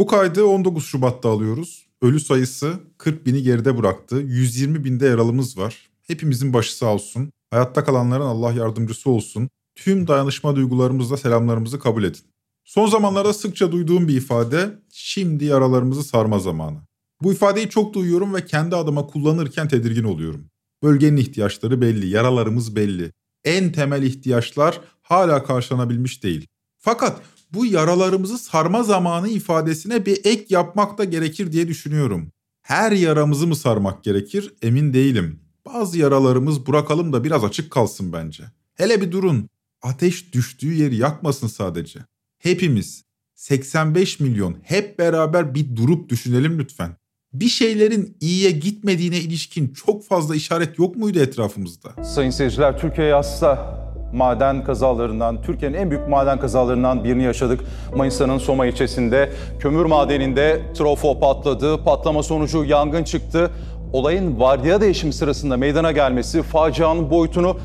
Bu kaydı 19 Şubat'ta alıyoruz. Ölü sayısı 40 bini geride bıraktı. 120 binde yaralımız var. Hepimizin başı sağ olsun. Hayatta kalanların Allah yardımcısı olsun. Tüm dayanışma duygularımızla selamlarımızı kabul edin. Son zamanlarda sıkça duyduğum bir ifade, şimdi yaralarımızı sarma zamanı. Bu ifadeyi çok duyuyorum ve kendi adıma kullanırken tedirgin oluyorum. Bölgenin ihtiyaçları belli, yaralarımız belli. En temel ihtiyaçlar hala karşılanabilmiş değil. Fakat bu yaralarımızı sarma zamanı ifadesine bir ek yapmak da gerekir diye düşünüyorum. Her yaramızı mı sarmak gerekir emin değilim. Bazı yaralarımız bırakalım da biraz açık kalsın bence. Hele bir durun. Ateş düştüğü yeri yakmasın sadece. Hepimiz 85 milyon hep beraber bir durup düşünelim lütfen. Bir şeylerin iyiye gitmediğine ilişkin çok fazla işaret yok muydu etrafımızda? Sayın seyirciler Türkiye hasta maden kazalarından, Türkiye'nin en büyük maden kazalarından birini yaşadık. Manisa'nın Soma ilçesinde kömür madeninde trofo patladı. Patlama sonucu yangın çıktı. Olayın vardiya değişimi sırasında meydana gelmesi facianın boyutunu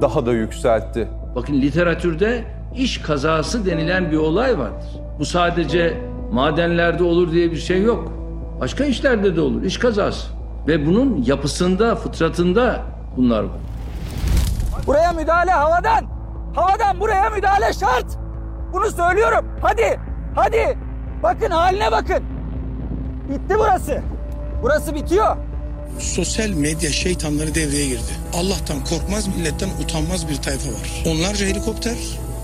daha da yükseltti. Bakın literatürde iş kazası denilen bir olay vardır. Bu sadece madenlerde olur diye bir şey yok. Başka işlerde de olur. iş kazası. Ve bunun yapısında, fıtratında bunlar var. Buraya müdahale havadan. Havadan buraya müdahale şart. Bunu söylüyorum. Hadi. Hadi. Bakın haline bakın. Bitti burası. Burası bitiyor. Sosyal medya şeytanları devreye girdi. Allah'tan korkmaz, milletten utanmaz bir tayfa var. Onlarca helikopter,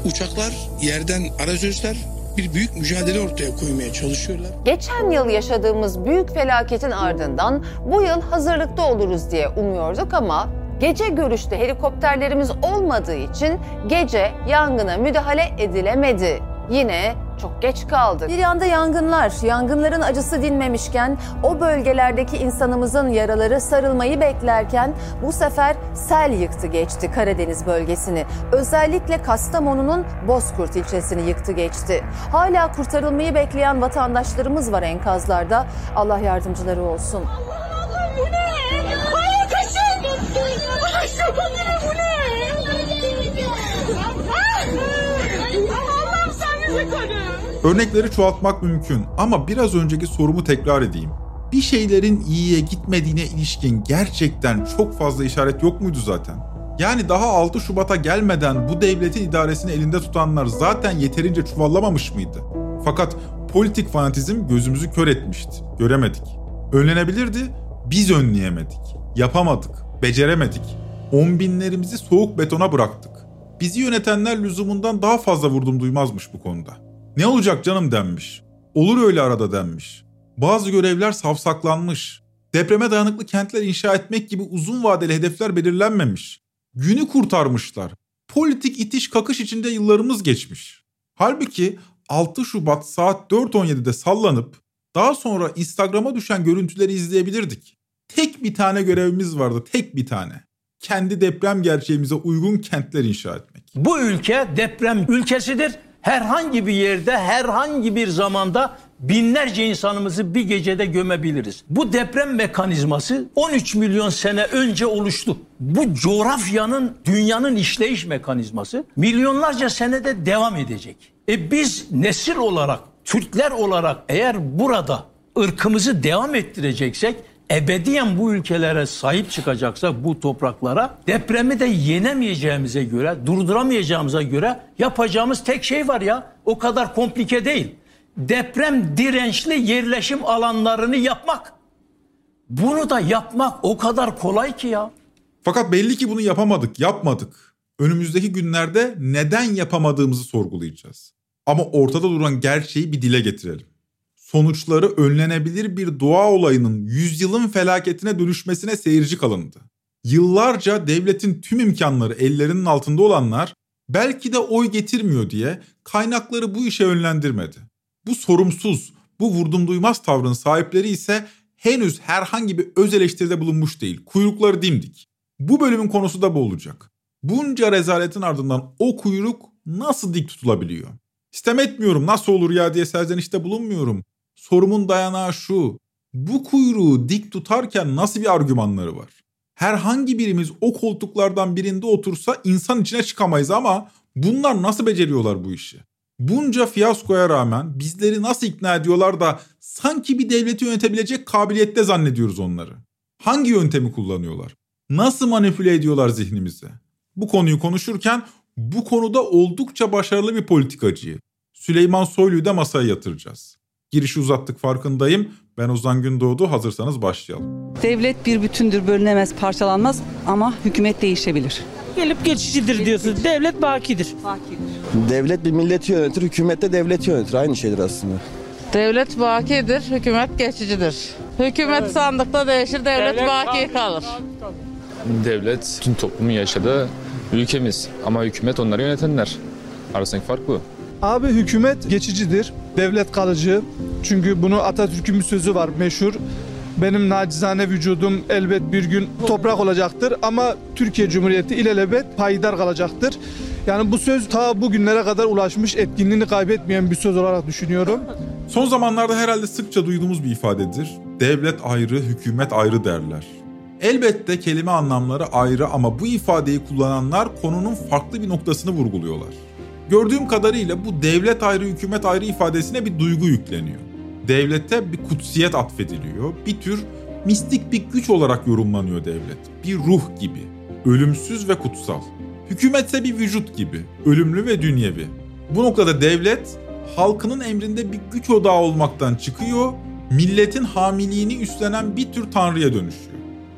uçaklar, yerden arazözler bir büyük mücadele ortaya koymaya çalışıyorlar. Geçen yıl yaşadığımız büyük felaketin ardından bu yıl hazırlıkta oluruz diye umuyorduk ama Gece görüşte helikopterlerimiz olmadığı için gece yangına müdahale edilemedi. Yine çok geç kaldık. Bir yanda yangınlar, yangınların acısı dinmemişken o bölgelerdeki insanımızın yaraları sarılmayı beklerken bu sefer sel yıktı geçti Karadeniz bölgesini. Özellikle Kastamonu'nun Bozkurt ilçesini yıktı geçti. Hala kurtarılmayı bekleyen vatandaşlarımız var enkazlarda. Allah yardımcıları olsun. Allah'ım Örnekleri çoğaltmak mümkün ama biraz önceki sorumu tekrar edeyim. Bir şeylerin iyiye gitmediğine ilişkin gerçekten çok fazla işaret yok muydu zaten? Yani daha 6 Şubat'a gelmeden bu devletin idaresini elinde tutanlar zaten yeterince çuvallamamış mıydı? Fakat politik fanatizm gözümüzü kör etmişti. Göremedik. Önlenebilirdi, biz önleyemedik. Yapamadık, beceremedik. On binlerimizi soğuk betona bıraktık. Bizi yönetenler lüzumundan daha fazla vurdum duymazmış bu konuda. Ne olacak canım denmiş. Olur öyle arada denmiş. Bazı görevler savsaklanmış. Depreme dayanıklı kentler inşa etmek gibi uzun vadeli hedefler belirlenmemiş. Günü kurtarmışlar. Politik itiş kakış içinde yıllarımız geçmiş. Halbuki 6 Şubat saat 4.17'de sallanıp daha sonra Instagram'a düşen görüntüleri izleyebilirdik. Tek bir tane görevimiz vardı, tek bir tane. Kendi deprem gerçeğimize uygun kentler inşa etmek. Bu ülke deprem ülkesidir. Herhangi bir yerde, herhangi bir zamanda binlerce insanımızı bir gecede gömebiliriz. Bu deprem mekanizması 13 milyon sene önce oluştu. Bu coğrafyanın, dünyanın işleyiş mekanizması milyonlarca senede devam edecek. E biz nesil olarak, Türkler olarak eğer burada ırkımızı devam ettireceksek ebediyen bu ülkelere sahip çıkacaksak bu topraklara depremi de yenemeyeceğimize göre, durduramayacağımıza göre yapacağımız tek şey var ya. O kadar komplike değil. Deprem dirençli yerleşim alanlarını yapmak. Bunu da yapmak o kadar kolay ki ya. Fakat belli ki bunu yapamadık, yapmadık. Önümüzdeki günlerde neden yapamadığımızı sorgulayacağız. Ama ortada duran gerçeği bir dile getirelim sonuçları önlenebilir bir doğa olayının yüzyılın felaketine dönüşmesine seyirci kalındı. Yıllarca devletin tüm imkanları ellerinin altında olanlar belki de oy getirmiyor diye kaynakları bu işe yönlendirmedi. Bu sorumsuz, Bu vurdum duymaz tavrın sahipleri ise henüz herhangi bir öz eleştiride bulunmuş değil. Kuyrukları dimdik. Bu bölümün konusu da bu olacak. Bunca rezaletin ardından o kuyruk nasıl dik tutulabiliyor? İstem etmiyorum nasıl olur ya diye serzenişte bulunmuyorum. Sorumun dayanağı şu. Bu kuyruğu dik tutarken nasıl bir argümanları var? Herhangi birimiz o koltuklardan birinde otursa insan içine çıkamayız ama bunlar nasıl beceriyorlar bu işi? Bunca fiyaskoya rağmen bizleri nasıl ikna ediyorlar da sanki bir devleti yönetebilecek kabiliyette zannediyoruz onları? Hangi yöntemi kullanıyorlar? Nasıl manipüle ediyorlar zihnimizi? Bu konuyu konuşurken bu konuda oldukça başarılı bir politikacıyı Süleyman Soylu'yu da masaya yatıracağız. Girişi uzattık farkındayım. Ben Ozan Gündoğdu. Hazırsanız başlayalım. Devlet bir bütündür, bölünemez, parçalanmaz ama hükümet değişebilir. Gelip geçicidir diyorsunuz. Devlet bakidir. Bakidir. Devlet bir milleti yönetir, hükümet de devleti yönetir. Aynı şeydir aslında. Devlet bakidir, hükümet geçicidir. Hükümet evet. sandıkta değişir, devlet, devlet baki kalır. Devlet tüm toplumun yaşadığı ülkemiz ama hükümet onları yönetenler. Arasındaki fark bu. Abi hükümet geçicidir, devlet kalıcı. Çünkü bunu Atatürk'ün bir sözü var meşhur. Benim nacizane vücudum elbet bir gün toprak olacaktır ama Türkiye Cumhuriyeti ilelebet payidar kalacaktır. Yani bu söz ta bugünlere kadar ulaşmış, etkinliğini kaybetmeyen bir söz olarak düşünüyorum. Son zamanlarda herhalde sıkça duyduğumuz bir ifadedir. Devlet ayrı, hükümet ayrı derler. Elbette kelime anlamları ayrı ama bu ifadeyi kullananlar konunun farklı bir noktasını vurguluyorlar. Gördüğüm kadarıyla bu devlet ayrı hükümet ayrı ifadesine bir duygu yükleniyor. Devlete bir kutsiyet atfediliyor. Bir tür mistik bir güç olarak yorumlanıyor devlet. Bir ruh gibi. Ölümsüz ve kutsal. Hükümetse bir vücut gibi. Ölümlü ve dünyevi. Bu noktada devlet halkının emrinde bir güç odağı olmaktan çıkıyor, milletin hamiliğini üstlenen bir tür tanrıya dönüşüyor.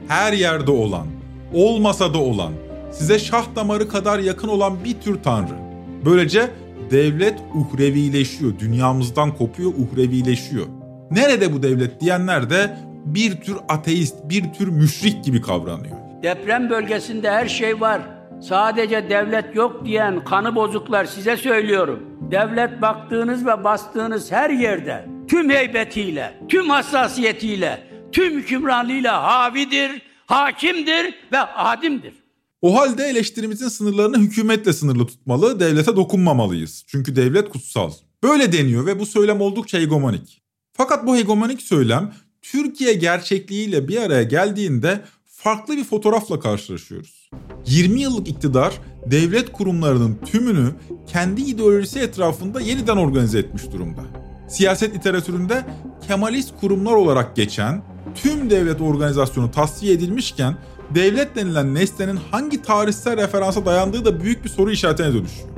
Her yerde olan, olmasa da olan, size şah damarı kadar yakın olan bir tür tanrı. Böylece devlet uhrevileşiyor, dünyamızdan kopuyor, uhrevileşiyor. Nerede bu devlet diyenler de bir tür ateist, bir tür müşrik gibi kavranıyor. Deprem bölgesinde her şey var. Sadece devlet yok diyen kanı bozuklar size söylüyorum. Devlet baktığınız ve bastığınız her yerde tüm heybetiyle, tüm hassasiyetiyle, tüm hükümranlığıyla havidir, hakimdir ve adimdir. O halde eleştirimizin sınırlarını hükümetle sınırlı tutmalı, devlete dokunmamalıyız. Çünkü devlet kutsal. Böyle deniyor ve bu söylem oldukça hegemonik. Fakat bu hegemonik söylem Türkiye gerçekliğiyle bir araya geldiğinde farklı bir fotoğrafla karşılaşıyoruz. 20 yıllık iktidar devlet kurumlarının tümünü kendi ideolojisi etrafında yeniden organize etmiş durumda. Siyaset literatüründe Kemalist kurumlar olarak geçen tüm devlet organizasyonu tasfiye edilmişken devlet denilen nesnenin hangi tarihsel referansa dayandığı da büyük bir soru işaretine dönüşüyor.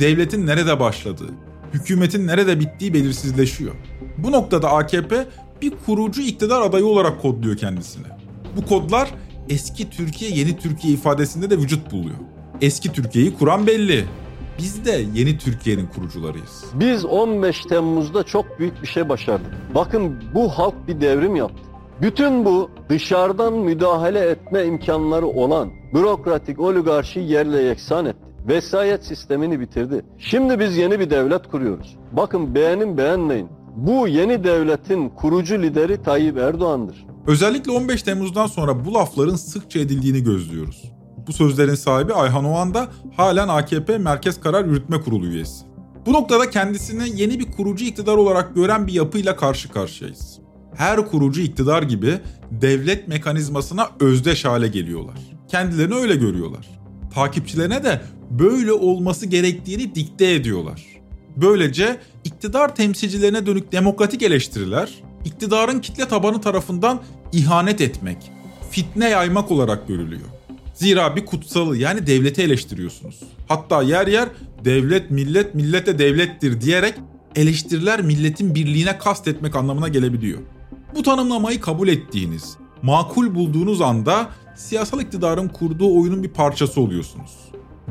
Devletin nerede başladığı, hükümetin nerede bittiği belirsizleşiyor. Bu noktada AKP bir kurucu iktidar adayı olarak kodluyor kendisini. Bu kodlar eski Türkiye yeni Türkiye ifadesinde de vücut buluyor. Eski Türkiye'yi kuran belli. Biz de yeni Türkiye'nin kurucularıyız. Biz 15 Temmuz'da çok büyük bir şey başardık. Bakın bu halk bir devrim yaptı. Bütün bu dışarıdan müdahale etme imkanları olan bürokratik oligarşi yerle yeksan etti. Vesayet sistemini bitirdi. Şimdi biz yeni bir devlet kuruyoruz. Bakın beğenin beğenmeyin. Bu yeni devletin kurucu lideri Tayyip Erdoğan'dır. Özellikle 15 Temmuz'dan sonra bu lafların sıkça edildiğini gözlüyoruz. Bu sözlerin sahibi Ayhan Oğan da halen AKP Merkez Karar Yürütme Kurulu üyesi. Bu noktada kendisini yeni bir kurucu iktidar olarak gören bir yapıyla karşı karşıyayız her kurucu iktidar gibi devlet mekanizmasına özdeş hale geliyorlar. Kendilerini öyle görüyorlar. Takipçilerine de böyle olması gerektiğini dikte ediyorlar. Böylece iktidar temsilcilerine dönük demokratik eleştiriler, iktidarın kitle tabanı tarafından ihanet etmek, fitne yaymak olarak görülüyor. Zira bir kutsalı yani devleti eleştiriyorsunuz. Hatta yer yer devlet millet millete devlettir diyerek eleştiriler milletin birliğine kastetmek anlamına gelebiliyor. Bu tanımlamayı kabul ettiğiniz, makul bulduğunuz anda siyasal iktidarın kurduğu oyunun bir parçası oluyorsunuz.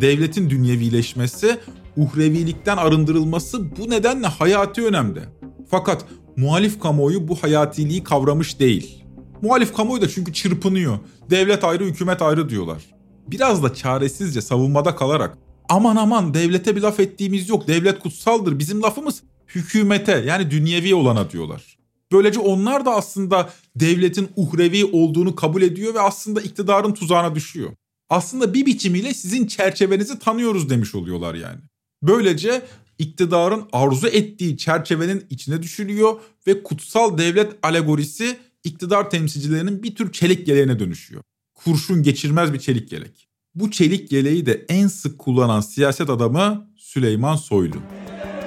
Devletin dünyevileşmesi, uhrevilikten arındırılması bu nedenle hayati önemde. Fakat muhalif kamuoyu bu hayatiliği kavramış değil. Muhalif kamuoyu da çünkü çırpınıyor. Devlet ayrı, hükümet ayrı diyorlar. Biraz da çaresizce savunmada kalarak aman aman devlete bir laf ettiğimiz yok, devlet kutsaldır, bizim lafımız hükümete yani dünyevi olana diyorlar. Böylece onlar da aslında devletin uhrevi olduğunu kabul ediyor ve aslında iktidarın tuzağına düşüyor. Aslında bir biçimiyle sizin çerçevenizi tanıyoruz demiş oluyorlar yani. Böylece iktidarın arzu ettiği çerçevenin içine düşülüyor ve kutsal devlet alegorisi iktidar temsilcilerinin bir tür çelik yeleğine dönüşüyor. Kurşun geçirmez bir çelik yelek. Bu çelik yeleği de en sık kullanan siyaset adamı Süleyman Soylu.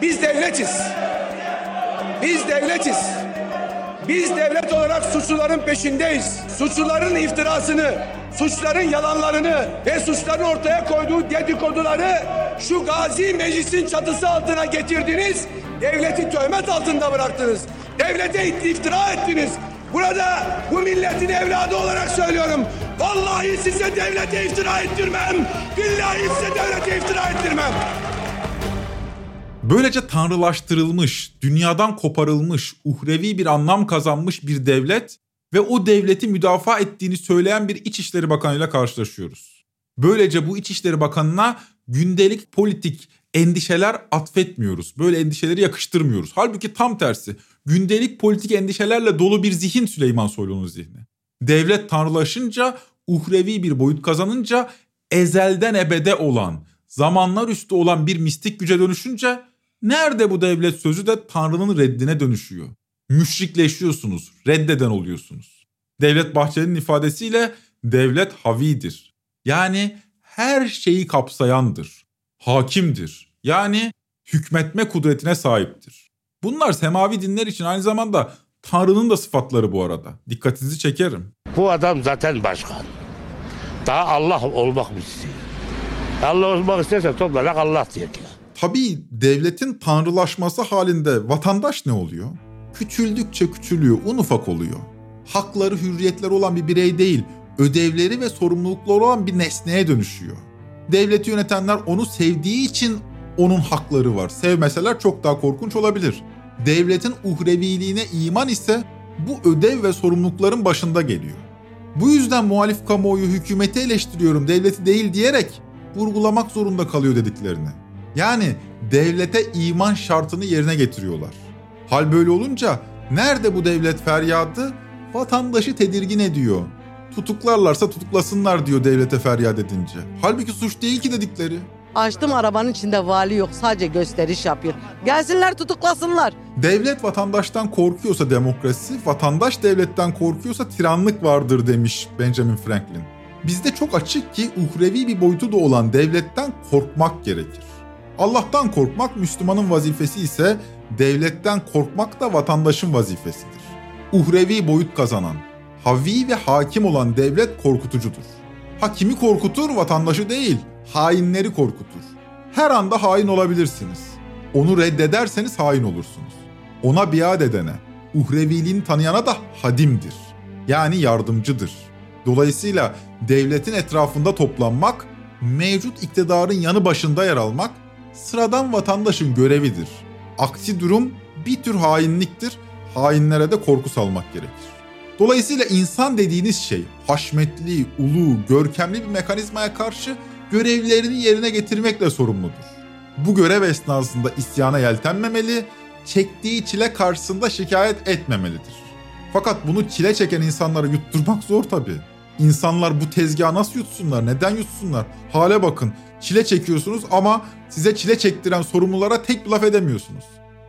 Biz devletiz. Biz devletiz. Biz devlet olarak suçluların peşindeyiz. Suçluların iftirasını, suçların yalanlarını ve suçların ortaya koyduğu dedikoduları şu gazi meclisin çatısı altına getirdiniz. Devleti töhmet altında bıraktınız. Devlete iftira ettiniz. Burada bu milletin evladı olarak söylüyorum. Vallahi size devlete iftira ettirmem. Billahi size devlete iftira ettirmem. Böylece tanrılaştırılmış, dünyadan koparılmış, uhrevi bir anlam kazanmış bir devlet ve o devleti müdafaa ettiğini söyleyen bir İçişleri Bakanı ile karşılaşıyoruz. Böylece bu İçişleri Bakanı'na gündelik politik endişeler atfetmiyoruz. Böyle endişeleri yakıştırmıyoruz. Halbuki tam tersi. Gündelik politik endişelerle dolu bir zihin Süleyman Soylu'nun zihni. Devlet tanrılaşınca, uhrevi bir boyut kazanınca ezelden ebede olan, zamanlar üstü olan bir mistik güce dönüşünce nerede bu devlet sözü de Tanrı'nın reddine dönüşüyor. Müşrikleşiyorsunuz, reddeden oluyorsunuz. Devlet Bahçeli'nin ifadesiyle devlet havidir. Yani her şeyi kapsayandır. Hakimdir. Yani hükmetme kudretine sahiptir. Bunlar semavi dinler için aynı zamanda Tanrı'nın da sıfatları bu arada. Dikkatinizi çekerim. Bu adam zaten başkan. Daha Allah olmak mı istiyor? Allah olmak isterse toplanak Allah diye. Tabii devletin tanrılaşması halinde vatandaş ne oluyor? Küçüldükçe küçülüyor, un ufak oluyor. Hakları, hürriyetleri olan bir birey değil, ödevleri ve sorumlulukları olan bir nesneye dönüşüyor. Devleti yönetenler onu sevdiği için onun hakları var. Sevmeseler çok daha korkunç olabilir. Devletin uhreviliğine iman ise bu ödev ve sorumlulukların başında geliyor. Bu yüzden muhalif kamuoyu hükümeti eleştiriyorum, devleti değil diyerek vurgulamak zorunda kalıyor dediklerini. Yani devlete iman şartını yerine getiriyorlar. Hal böyle olunca nerede bu devlet feryadı? Vatandaşı tedirgin ediyor. Tutuklarlarsa tutuklasınlar diyor devlete feryat edince. Halbuki suç değil ki dedikleri. Açtım arabanın içinde vali yok sadece gösteriş yapıyor. Gelsinler tutuklasınlar. Devlet vatandaştan korkuyorsa demokrasi, vatandaş devletten korkuyorsa tiranlık vardır demiş Benjamin Franklin. Bizde çok açık ki uhrevi bir boyutu da olan devletten korkmak gerekir. Allah'tan korkmak Müslümanın vazifesi ise devletten korkmak da vatandaşın vazifesidir. Uhrevi boyut kazanan, havi ve hakim olan devlet korkutucudur. Hakimi korkutur, vatandaşı değil, hainleri korkutur. Her anda hain olabilirsiniz. Onu reddederseniz hain olursunuz. Ona biat edene, uhreviliğini tanıyana da hadimdir. Yani yardımcıdır. Dolayısıyla devletin etrafında toplanmak, mevcut iktidarın yanı başında yer almak sıradan vatandaşın görevidir. Aksi durum bir tür hainliktir. Hainlere de korku salmak gerekir. Dolayısıyla insan dediğiniz şey haşmetli, ulu, görkemli bir mekanizmaya karşı görevlerini yerine getirmekle sorumludur. Bu görev esnasında isyana yeltenmemeli, çektiği çile karşısında şikayet etmemelidir. Fakat bunu çile çeken insanlara yutturmak zor tabii. İnsanlar bu tezgahı nasıl yutsunlar? Neden yutsunlar? Hale bakın. Çile çekiyorsunuz ama size çile çektiren sorumlulara tek bir laf edemiyorsunuz.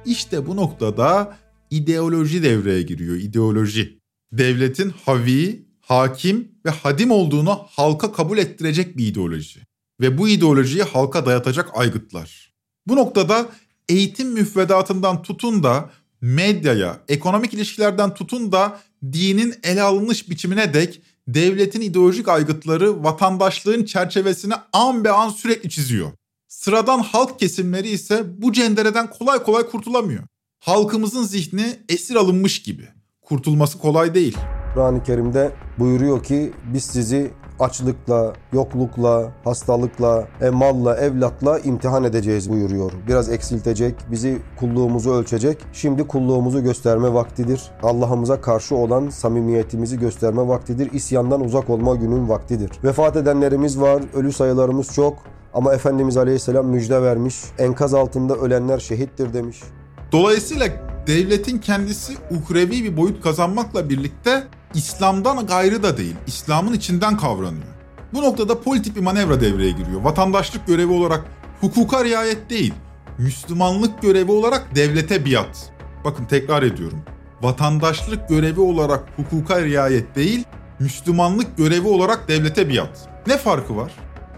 İşte bu noktada ideoloji devreye giriyor. İdeoloji. Devletin havi, hakim ve hadim olduğunu halka kabul ettirecek bir ideoloji. Ve bu ideolojiyi halka dayatacak aygıtlar. Bu noktada eğitim müfredatından tutun da medyaya, ekonomik ilişkilerden tutun da dinin ele alınış biçimine dek devletin ideolojik aygıtları vatandaşlığın çerçevesine an be an sürekli çiziyor. Sıradan halk kesimleri ise bu cendereden kolay kolay kurtulamıyor. Halkımızın zihni esir alınmış gibi. Kurtulması kolay değil. Kur'an-ı Kerim'de buyuruyor ki biz sizi açlıkla, yoklukla, hastalıkla, e, malla, evlatla imtihan edeceğiz buyuruyor. Biraz eksiltecek, bizi kulluğumuzu ölçecek. Şimdi kulluğumuzu gösterme vaktidir. Allah'ımıza karşı olan samimiyetimizi gösterme vaktidir. İsyandan uzak olma günün vaktidir. Vefat edenlerimiz var, ölü sayılarımız çok. Ama Efendimiz Aleyhisselam müjde vermiş. Enkaz altında ölenler şehittir demiş. Dolayısıyla devletin kendisi uhrevi bir boyut kazanmakla birlikte İslam'dan gayrı da değil, İslam'ın içinden kavranıyor. Bu noktada politik bir manevra devreye giriyor. Vatandaşlık görevi olarak hukuka riayet değil, Müslümanlık görevi olarak devlete biat. Bakın tekrar ediyorum. Vatandaşlık görevi olarak hukuka riayet değil, Müslümanlık görevi olarak devlete biat. Ne farkı var?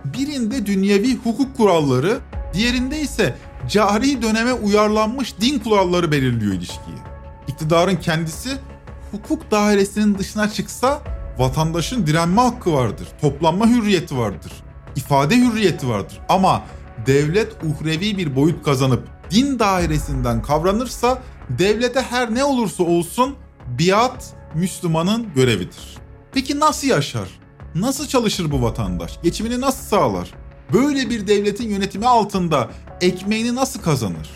Birinde dünyevi hukuk kuralları, diğerinde ise cari döneme uyarlanmış din kuralları belirliyor ilişkiyi. İktidarın kendisi hukuk dairesinin dışına çıksa vatandaşın direnme hakkı vardır, toplanma hürriyeti vardır, ifade hürriyeti vardır. Ama devlet uhrevi bir boyut kazanıp din dairesinden kavranırsa devlete her ne olursa olsun biat Müslümanın görevidir. Peki nasıl yaşar? Nasıl çalışır bu vatandaş? Geçimini nasıl sağlar? Böyle bir devletin yönetimi altında ekmeğini nasıl kazanır?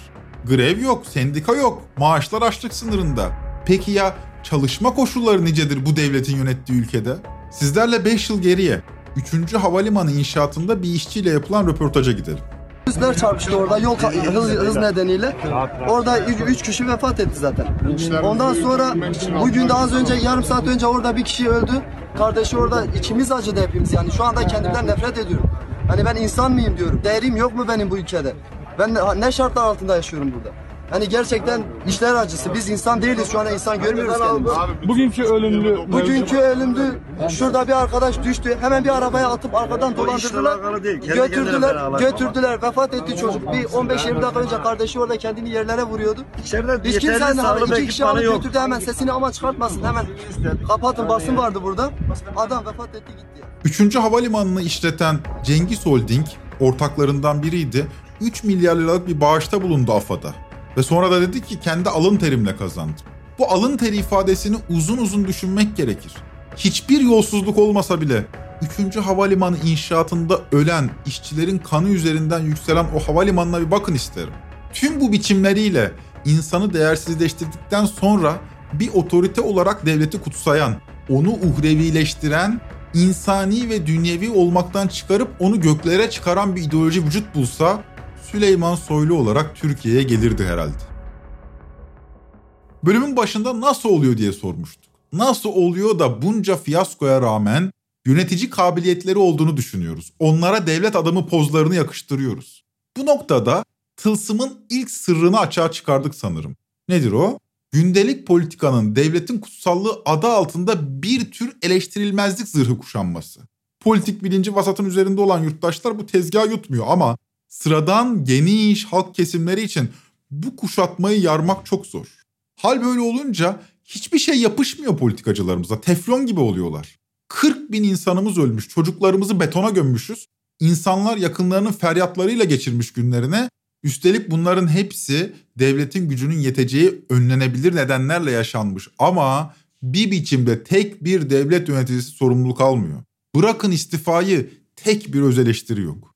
Grev yok, sendika yok, maaşlar açlık sınırında. Peki ya çalışma koşulları nicedir bu devletin yönettiği ülkede? Sizlerle 5 yıl geriye 3. Havalimanı inşaatında bir işçiyle yapılan röportaja gidelim. Hızlar çarpıştı orada yol hız, hız nedeniyle. Orada 3 kişi vefat etti zaten. Ondan sonra bugün de az önce yarım saat önce orada bir kişi öldü. Kardeşi orada içimiz acıdı hepimiz yani. Şu anda kendimden nefret ediyorum. Hani ben insan mıyım diyorum. Değerim yok mu benim bu ülkede? Ben ne şartlar altında yaşıyorum burada? Hani gerçekten işler acısı. Biz insan değiliz şu anda insan görmüyoruz kendimizi. Bugünkü ölümlü. Bugünkü ölümlü. Şurada bir arkadaş düştü. Hemen bir arabaya atıp arkadan dolandırdılar. Götürdüler. Götürdüler. Vefat etti çocuk. Bir 15-20 dakika önce kardeşi orada kendini yerlere vuruyordu. Hiç kimsenin haber. iki kişi alıp götürdü hemen sesini ama çıkartmasın. Hemen kapatın basın vardı burada. Adam vefat etti gitti. Üçüncü havalimanını işleten Cengiz Holding ortaklarından biriydi. 3 milyar liralık bir bağışta bulundu AFAD'a. Ve sonra da dedi ki kendi alın terimle kazandım. Bu alın teri ifadesini uzun uzun düşünmek gerekir. Hiçbir yolsuzluk olmasa bile 3. havalimanı inşaatında ölen işçilerin kanı üzerinden yükselen o havalimanına bir bakın isterim. Tüm bu biçimleriyle insanı değersizleştirdikten sonra bir otorite olarak devleti kutsayan, onu uhrevileştiren, insani ve dünyevi olmaktan çıkarıp onu göklere çıkaran bir ideoloji vücut bulsa Süleyman Soylu olarak Türkiye'ye gelirdi herhalde. Bölümün başında nasıl oluyor diye sormuştuk. Nasıl oluyor da bunca fiyaskoya rağmen yönetici kabiliyetleri olduğunu düşünüyoruz. Onlara devlet adamı pozlarını yakıştırıyoruz. Bu noktada tılsımın ilk sırrını açığa çıkardık sanırım. Nedir o? Gündelik politikanın devletin kutsallığı adı altında bir tür eleştirilmezlik zırhı kuşanması. Politik bilinci vasatın üzerinde olan yurttaşlar bu tezgahı yutmuyor ama sıradan geniş halk kesimleri için bu kuşatmayı yarmak çok zor. Hal böyle olunca hiçbir şey yapışmıyor politikacılarımıza. Teflon gibi oluyorlar. 40 bin insanımız ölmüş, çocuklarımızı betona gömmüşüz. İnsanlar yakınlarının feryatlarıyla geçirmiş günlerine. Üstelik bunların hepsi devletin gücünün yeteceği önlenebilir nedenlerle yaşanmış. Ama bir biçimde tek bir devlet yöneticisi sorumluluk almıyor. Bırakın istifayı tek bir öz eleştiri yok.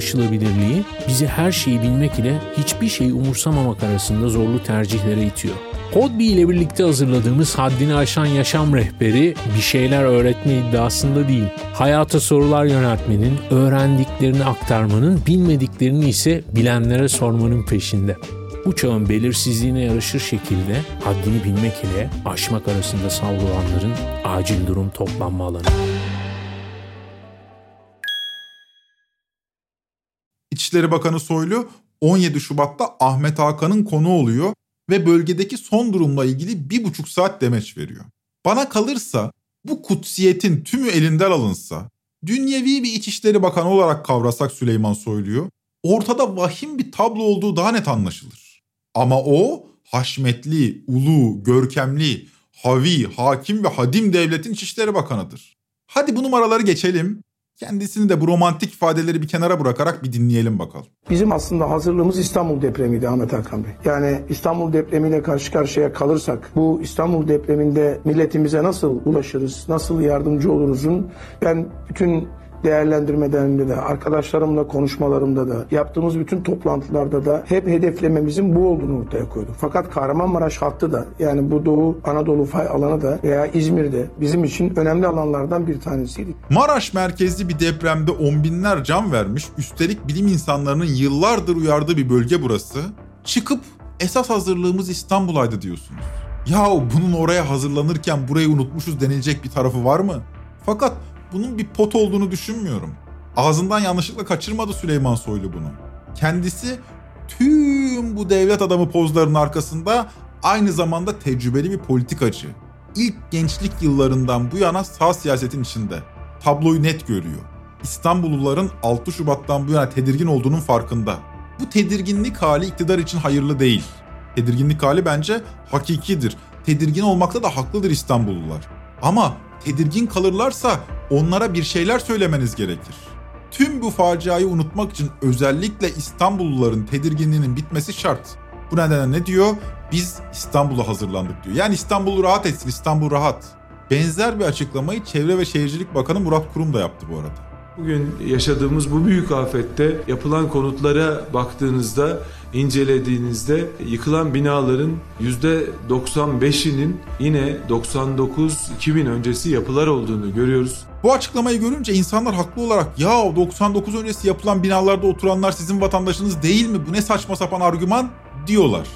ulaşılabilirliği bizi her şeyi bilmek ile hiçbir şeyi umursamamak arasında zorlu tercihlere itiyor. Podbi ile birlikte hazırladığımız haddini aşan yaşam rehberi bir şeyler öğretme iddiasında değil. Hayata sorular yöneltmenin, öğrendiklerini aktarmanın, bilmediklerini ise bilenlere sormanın peşinde. Bu çağın belirsizliğine yarışır şekilde haddini bilmek ile aşmak arasında savrulanların acil durum toplanma alanı. İçişleri Bakanı Soylu 17 Şubat'ta Ahmet Hakan'ın konu oluyor ve bölgedeki son durumla ilgili bir buçuk saat demeç veriyor. Bana kalırsa bu kutsiyetin tümü elinden alınsa, dünyevi bir İçişleri Bakanı olarak kavrasak Süleyman Soylu'yu, ortada vahim bir tablo olduğu daha net anlaşılır. Ama o haşmetli, ulu, görkemli, havi, hakim ve hadim devletin İçişleri Bakanı'dır. Hadi bu numaraları geçelim. Kendisini de bu romantik ifadeleri bir kenara bırakarak bir dinleyelim bakalım. Bizim aslında hazırlığımız İstanbul depremiydi Ahmet Hakan Bey. Yani İstanbul depremiyle karşı karşıya kalırsak bu İstanbul depreminde milletimize nasıl ulaşırız, nasıl yardımcı oluruzun ben bütün değerlendirmelerimde de, arkadaşlarımla konuşmalarımda da, yaptığımız bütün toplantılarda da hep hedeflememizin bu olduğunu ortaya koyduk. Fakat Kahramanmaraş hattı da yani bu Doğu Anadolu fay alanı da veya İzmir'de bizim için önemli alanlardan bir tanesiydi. Maraş merkezli bir depremde on binler can vermiş, üstelik bilim insanlarının yıllardır uyardığı bir bölge burası. Çıkıp esas hazırlığımız İstanbul'aydı diyorsunuz. Yahu bunun oraya hazırlanırken burayı unutmuşuz denilecek bir tarafı var mı? Fakat bunun bir pot olduğunu düşünmüyorum. Ağzından yanlışlıkla kaçırmadı Süleyman Soylu bunu. Kendisi tüm bu devlet adamı pozlarının arkasında aynı zamanda tecrübeli bir politikacı. İlk gençlik yıllarından bu yana sağ siyasetin içinde. Tabloyu net görüyor. İstanbulluların 6 Şubat'tan bu yana tedirgin olduğunun farkında. Bu tedirginlik hali iktidar için hayırlı değil. Tedirginlik hali bence hakikidir. Tedirgin olmakta da haklıdır İstanbullular. Ama tedirgin kalırlarsa onlara bir şeyler söylemeniz gerekir. Tüm bu faciayı unutmak için özellikle İstanbulluların tedirginliğinin bitmesi şart. Bu nedenle ne diyor? Biz İstanbul'a hazırlandık diyor. Yani İstanbul rahat etsin, İstanbul rahat. Benzer bir açıklamayı Çevre ve Şehircilik Bakanı Murat Kurum da yaptı bu arada. Bugün yaşadığımız bu büyük afette yapılan konutlara baktığınızda, incelediğinizde yıkılan binaların %95'inin yine 99-2000 öncesi yapılar olduğunu görüyoruz. Bu açıklamayı görünce insanlar haklı olarak ya 99 öncesi yapılan binalarda oturanlar sizin vatandaşınız değil mi bu ne saçma sapan argüman diyorlar.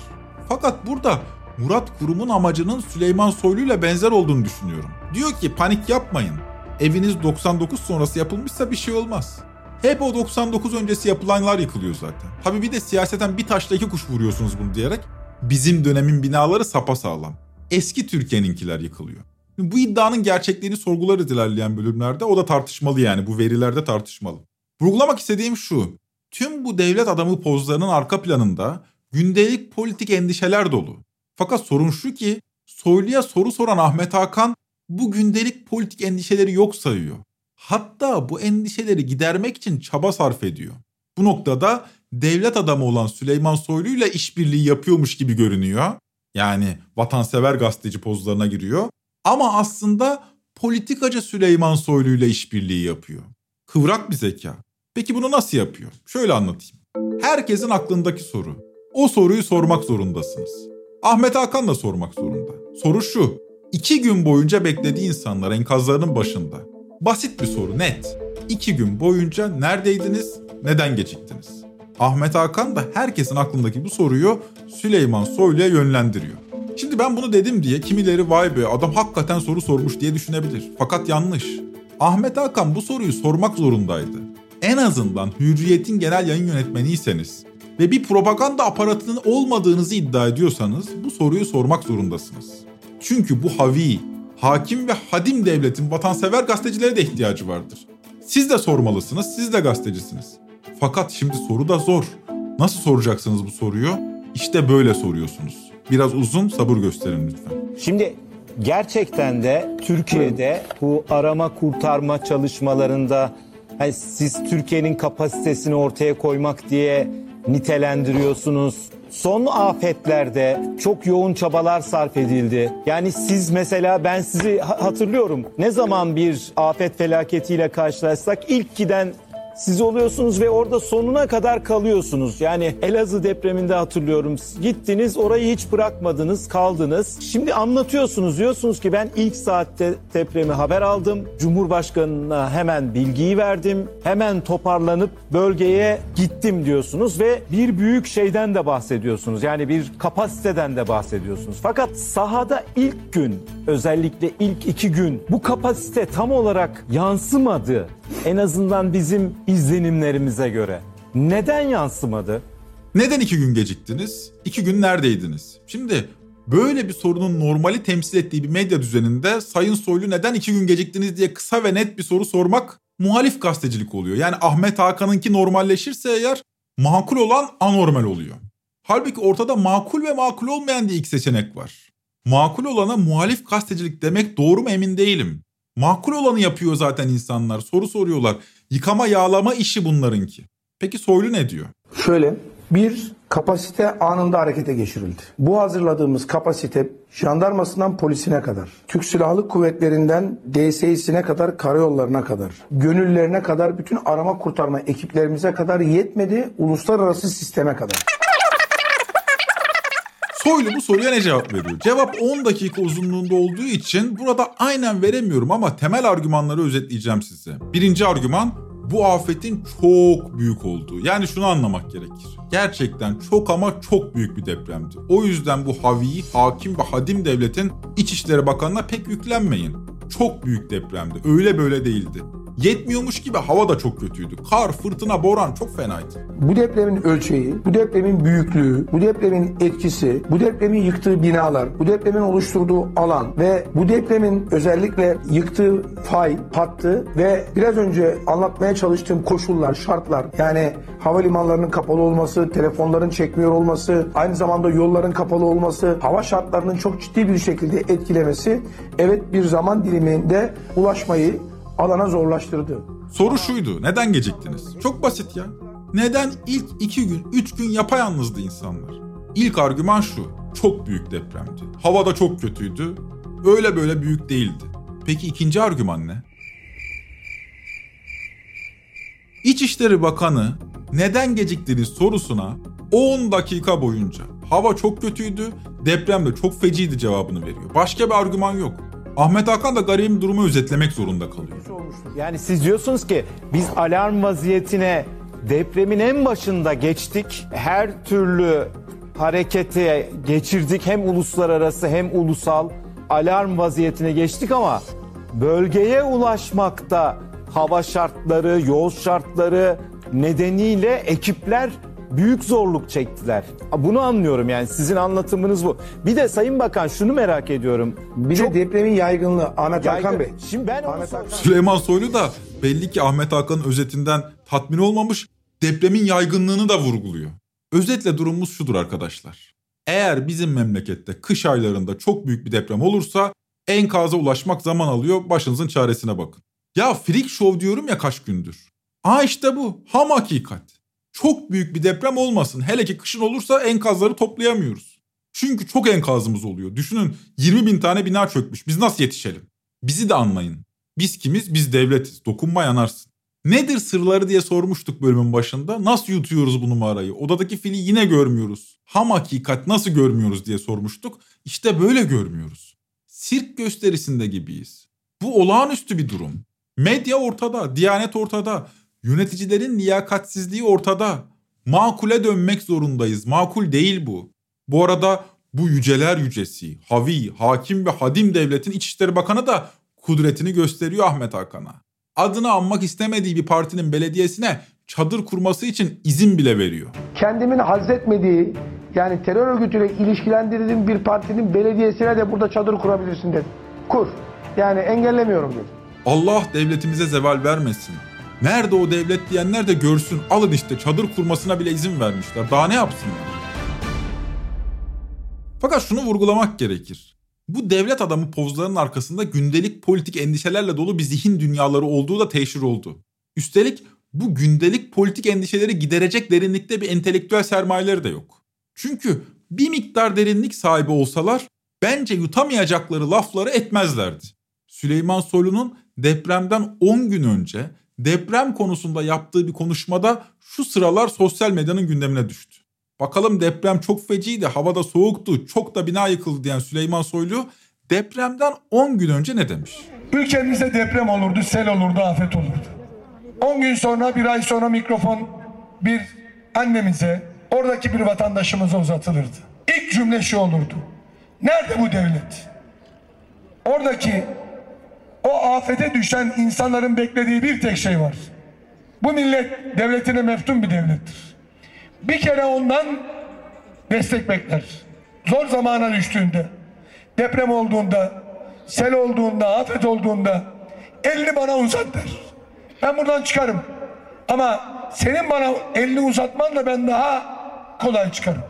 Fakat burada Murat Kurum'un amacının Süleyman Soylu ile benzer olduğunu düşünüyorum. Diyor ki panik yapmayın. Eviniz 99 sonrası yapılmışsa bir şey olmaz. Hep o 99 öncesi yapılanlar yıkılıyor zaten. Tabi bir de siyaseten bir taşla iki kuş vuruyorsunuz bunu diyerek bizim dönemin binaları sapasağlam. Eski Türkiye'ninkiler yıkılıyor. Bu iddianın gerçekliğini sorgularız ilerleyen bölümlerde. O da tartışmalı yani bu verilerde tartışmalı. Vurgulamak istediğim şu. Tüm bu devlet adamı pozlarının arka planında gündelik politik endişeler dolu. Fakat sorun şu ki Soylu'ya soru soran Ahmet Hakan bu gündelik politik endişeleri yok sayıyor. Hatta bu endişeleri gidermek için çaba sarf ediyor. Bu noktada devlet adamı olan Süleyman Soylu ile işbirliği yapıyormuş gibi görünüyor. Yani vatansever gazeteci pozlarına giriyor. Ama aslında politikacı Süleyman Soylu ile işbirliği yapıyor. Kıvrak bir zeka. Peki bunu nasıl yapıyor? Şöyle anlatayım. Herkesin aklındaki soru. O soruyu sormak zorundasınız. Ahmet Hakan da sormak zorunda. Soru şu. İki gün boyunca beklediği insanlar enkazlarının başında. Basit bir soru net. İki gün boyunca neredeydiniz, neden geciktiniz? Ahmet Hakan da herkesin aklındaki bu soruyu Süleyman Soylu'ya yönlendiriyor. Şimdi ben bunu dedim diye kimileri vay be adam hakikaten soru sormuş diye düşünebilir. Fakat yanlış. Ahmet Hakan bu soruyu sormak zorundaydı. En azından Hürriyet'in genel yayın yönetmeniyseniz ve bir propaganda aparatının olmadığınızı iddia ediyorsanız bu soruyu sormak zorundasınız. Çünkü bu havi, hakim ve hadim devletin vatansever gazetecilere de ihtiyacı vardır. Siz de sormalısınız, siz de gazetecisiniz. Fakat şimdi soru da zor. Nasıl soracaksınız bu soruyu? İşte böyle soruyorsunuz. Biraz uzun sabır gösterin lütfen. Şimdi gerçekten de Türkiye'de bu arama kurtarma çalışmalarında hani siz Türkiye'nin kapasitesini ortaya koymak diye nitelendiriyorsunuz. Son afetlerde çok yoğun çabalar sarf edildi. Yani siz mesela ben sizi hatırlıyorum. Ne zaman bir afet felaketiyle karşılaşsak ilk giden siz oluyorsunuz ve orada sonuna kadar kalıyorsunuz. Yani Elazığ depreminde hatırlıyorum. Gittiniz orayı hiç bırakmadınız, kaldınız. Şimdi anlatıyorsunuz diyorsunuz ki ben ilk saatte depremi haber aldım. Cumhurbaşkanına hemen bilgiyi verdim. Hemen toparlanıp bölgeye gittim diyorsunuz ve bir büyük şeyden de bahsediyorsunuz. Yani bir kapasiteden de bahsediyorsunuz. Fakat sahada ilk gün özellikle ilk iki gün bu kapasite tam olarak yansımadı. En azından bizim izlenimlerimize göre. Neden yansımadı? Neden iki gün geciktiniz? İki gün neredeydiniz? Şimdi böyle bir sorunun normali temsil ettiği bir medya düzeninde Sayın Soylu neden iki gün geciktiniz diye kısa ve net bir soru sormak muhalif gazetecilik oluyor. Yani Ahmet Hakan'ınki normalleşirse eğer makul olan anormal oluyor. Halbuki ortada makul ve makul olmayan diye iki seçenek var. Makul olana muhalif gazetecilik demek doğru mu emin değilim. Makul olanı yapıyor zaten insanlar. Soru soruyorlar. Yıkama yağlama işi bunlarınki. Peki Soylu ne diyor? Şöyle bir kapasite anında harekete geçirildi. Bu hazırladığımız kapasite jandarmasından polisine kadar, Türk Silahlı Kuvvetlerinden DSİ'sine kadar, karayollarına kadar, gönüllerine kadar, bütün arama kurtarma ekiplerimize kadar yetmedi, uluslararası sisteme kadar. Soylu bu soruya ne cevap veriyor? Cevap 10 dakika uzunluğunda olduğu için burada aynen veremiyorum ama temel argümanları özetleyeceğim size. Birinci argüman bu afetin çok büyük olduğu. Yani şunu anlamak gerekir. Gerçekten çok ama çok büyük bir depremdi. O yüzden bu havi, hakim ve hadim devletin İçişleri Bakanı'na pek yüklenmeyin. Çok büyük depremdi. Öyle böyle değildi. Yetmiyormuş gibi hava da çok kötüydü. Kar, fırtına, boran çok fenaydı. Bu depremin ölçeği, bu depremin büyüklüğü, bu depremin etkisi, bu depremin yıktığı binalar, bu depremin oluşturduğu alan ve bu depremin özellikle yıktığı fay hattı ve biraz önce anlatmaya çalıştığım koşullar, şartlar yani havalimanlarının kapalı olması, telefonların çekmiyor olması, aynı zamanda yolların kapalı olması, hava şartlarının çok ciddi bir şekilde etkilemesi evet bir zaman diliminde ulaşmayı alana zorlaştırdı. Soru şuydu. Neden geciktiniz? Çok basit ya. Neden ilk iki gün, üç gün yapayalnızdı insanlar? İlk argüman şu. Çok büyük depremdi. Hava da çok kötüydü. Öyle böyle büyük değildi. Peki ikinci argüman ne? İçişleri Bakanı neden geciktiniz sorusuna 10 dakika boyunca hava çok kötüydü, deprem de çok feciydi cevabını veriyor. Başka bir argüman yok. Ahmet Hakan da garibim durumu özetlemek zorunda kalıyor. Yani siz diyorsunuz ki biz alarm vaziyetine depremin en başında geçtik. Her türlü harekete geçirdik. Hem uluslararası hem ulusal alarm vaziyetine geçtik ama bölgeye ulaşmakta hava şartları, yol şartları nedeniyle ekipler büyük zorluk çektiler. Bunu anlıyorum yani sizin anlatımınız bu. Bir de Sayın Bakan şunu merak ediyorum. Bir de depremin yaygınlığı Ahmet Yaygın. Hakan Bey. Şimdi ben Ahmet soracağım. Süleyman Soylu da belli ki Ahmet Hakan'ın özetinden tatmin olmamış, depremin yaygınlığını da vurguluyor. Özetle durumumuz şudur arkadaşlar. Eğer bizim memlekette kış aylarında çok büyük bir deprem olursa enkaza ulaşmak zaman alıyor, başınızın çaresine bakın. Ya freak show diyorum ya kaç gündür. Aa işte bu, ham hakikat. Çok büyük bir deprem olmasın, hele ki kışın olursa enkazları toplayamıyoruz. Çünkü çok enkazımız oluyor. Düşünün 20 bin tane bina çökmüş, biz nasıl yetişelim? Bizi de anlayın. Biz kimiz? Biz devletiz. Dokunma yanarsın. Nedir sırları diye sormuştuk bölümün başında. Nasıl yutuyoruz bu numarayı? Odadaki fili yine görmüyoruz. Ham hakikat nasıl görmüyoruz diye sormuştuk. İşte böyle görmüyoruz. Sirk gösterisinde gibiyiz. Bu olağanüstü bir durum. Medya ortada, diyanet ortada. Yöneticilerin liyakatsizliği ortada. Makule dönmek zorundayız. Makul değil bu. Bu arada bu yüceler yücesi, havi, hakim ve hadim devletin İçişleri Bakanı da kudretini gösteriyor Ahmet Hakan'a. Adını anmak istemediği bir partinin belediyesine çadır kurması için izin bile veriyor. Kendimin hazzetmediği yani terör örgütüyle ilişkilendirdiğim bir partinin belediyesine de burada çadır kurabilirsin dedi. Kur. Yani engellemiyorum dedi. Allah devletimize zeval vermesin. Nerede o devlet diyenler de görsün. Alın işte çadır kurmasına bile izin vermişler. Daha ne yapsınlar? Fakat şunu vurgulamak gerekir. Bu devlet adamı pozlarının arkasında gündelik politik endişelerle dolu bir zihin dünyaları olduğu da teşhir oldu. Üstelik bu gündelik politik endişeleri giderecek derinlikte bir entelektüel sermayeleri de yok. Çünkü bir miktar derinlik sahibi olsalar bence yutamayacakları lafları etmezlerdi. Süleyman Soylu'nun depremden 10 gün önce deprem konusunda yaptığı bir konuşmada şu sıralar sosyal medyanın gündemine düştü. Bakalım deprem çok feciydi, havada soğuktu, çok da bina yıkıldı diyen Süleyman Soylu depremden 10 gün önce ne demiş? Ülkemizde deprem olurdu, sel olurdu, afet olurdu. 10 gün sonra, bir ay sonra mikrofon bir annemize, oradaki bir vatandaşımıza uzatılırdı. İlk cümle şu olurdu. Nerede bu devlet? Oradaki o afete düşen insanların beklediği bir tek şey var. Bu millet devletine meftun bir devlettir. Bir kere ondan destek bekler. Zor zamana düştüğünde, deprem olduğunda, sel olduğunda, afet olduğunda elini bana uzat der. Ben buradan çıkarım. Ama senin bana elini uzatmanla ben daha kolay çıkarım.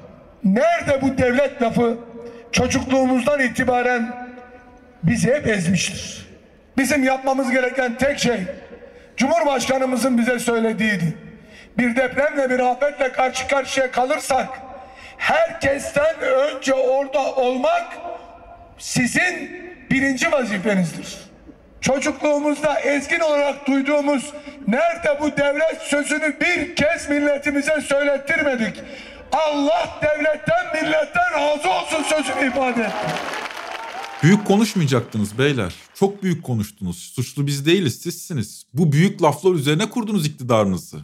Nerede bu devlet lafı çocukluğumuzdan itibaren bizi hep ezmiştir. Bizim yapmamız gereken tek şey Cumhurbaşkanımızın bize söylediğiydi. Bir depremle bir afetle karşı karşıya kalırsak herkesten önce orada olmak sizin birinci vazifenizdir. Çocukluğumuzda ezgin olarak duyduğumuz nerede bu devlet sözünü bir kez milletimize söylettirmedik. Allah devletten milletten razı olsun sözünü ifade etti. Büyük konuşmayacaktınız beyler. Çok büyük konuştunuz. Suçlu biz değiliz sizsiniz. Bu büyük laflar üzerine kurdunuz iktidarınızı.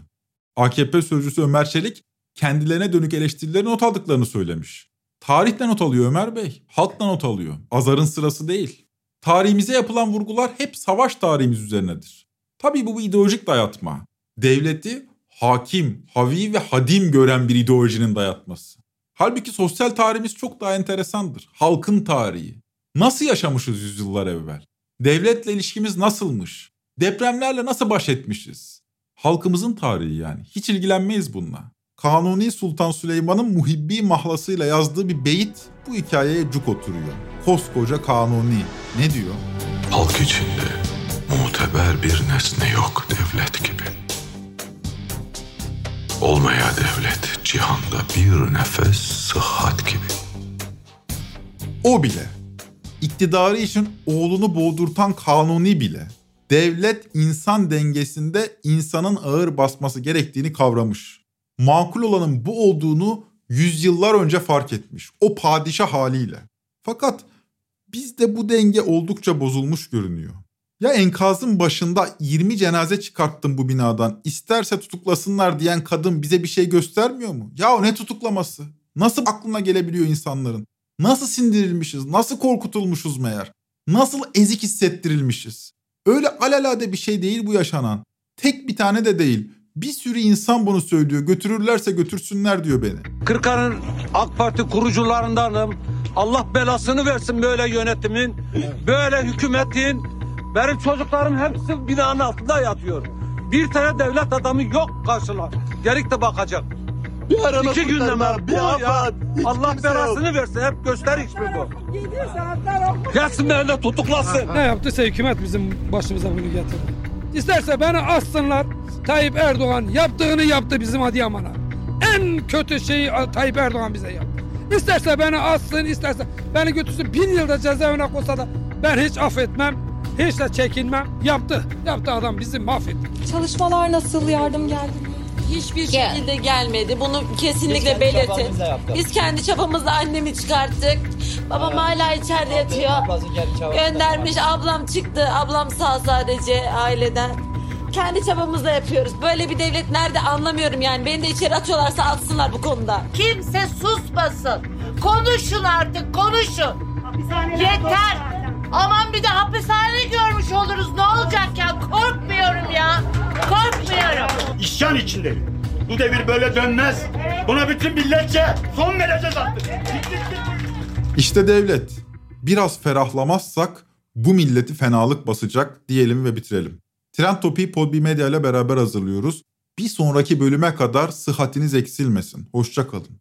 AKP sözcüsü Ömer Çelik kendilerine dönük eleştirileri not aldıklarını söylemiş. Tarihten not alıyor Ömer Bey. Halkla not alıyor. Azarın sırası değil. Tarihimize yapılan vurgular hep savaş tarihimiz üzerinedir. Tabii bu bir ideolojik dayatma. Devleti hakim, havi ve hadim gören bir ideolojinin dayatması. Halbuki sosyal tarihimiz çok daha enteresandır. Halkın tarihi. Nasıl yaşamışız yüzyıllar evvel? Devletle ilişkimiz nasılmış? Depremlerle nasıl baş etmişiz? Halkımızın tarihi yani. Hiç ilgilenmeyiz bununla. Kanuni Sultan Süleyman'ın muhibbi mahlasıyla yazdığı bir beyit bu hikayeye cuk oturuyor. Koskoca Kanuni ne diyor? Halk içinde muteber bir nesne yok devlet gibi. Olmaya devlet cihanda bir nefes sıhhat gibi. O bile, iktidarı için oğlunu boğdurtan Kanuni bile, devlet insan dengesinde insanın ağır basması gerektiğini kavramış. Makul olanın bu olduğunu yüzyıllar önce fark etmiş. O padişah haliyle. Fakat bizde bu denge oldukça bozulmuş görünüyor. Ya enkazın başında 20 cenaze çıkarttım bu binadan. İsterse tutuklasınlar diyen kadın bize bir şey göstermiyor mu? Ya ne tutuklaması? Nasıl aklına gelebiliyor insanların? Nasıl sindirilmişiz? Nasıl korkutulmuşuz meğer? Nasıl ezik hissettirilmişiz? Öyle alelade bir şey değil bu yaşanan. Tek bir tane de değil. Bir sürü insan bunu söylüyor. Götürürlerse götürsünler diyor beni. Kırkan'ın AK Parti kurucularındanım. Allah belasını versin böyle yönetimin, böyle hükümetin. Benim çocuklarım hepsi binanın altında yatıyor. Bir tane devlet adamı yok karşılar. Gerik de bakacak. Bir arama İki günde mi? bir Bu ya. Allah belasını versin. Hep gösteriş mi bu? Gelsin benimle tutuklasın. Ne yaptıysa hükümet bizim başımıza bunu getirdi. İsterse beni assınlar. Tayyip Erdoğan yaptığını yaptı bizim Adıyaman'a. En kötü şeyi Tayyip Erdoğan bize yaptı. İsterse beni assın, isterse beni götürsün bin yılda cezaevine koysa da ben hiç affetmem. Hiç de çekinmem. Yaptı. Yaptı adam bizi mahvetti. Çalışmalar nasıl? Yardım geldi mi? Hiçbir şekilde gelmedi. Bunu kesinlikle belirtin. Biz kendi çabamızla annemi çıkarttık. Babam hala içeride yatıyor. Göndermiş ablam çıktı. Ablam sağ sadece aileden. Kendi çabamızla yapıyoruz. Böyle bir devlet nerede anlamıyorum yani. Beni de içeri atıyorlarsa atsınlar bu konuda. Kimse susmasın. Konuşun artık konuşun. Yeter. Aman bir de hapishane görmüş oluruz. Ne olacak ya? Korkmuyorum ya. Korkmuyorum. İsyan içindeyim. Bu devir böyle dönmez. Buna bütün milletçe son vereceğiz artık. İşte devlet. Biraz ferahlamazsak bu milleti fenalık basacak diyelim ve bitirelim. Trend Topi'yi Podbi Medya ile beraber hazırlıyoruz. Bir sonraki bölüme kadar sıhhatiniz eksilmesin. Hoşçakalın.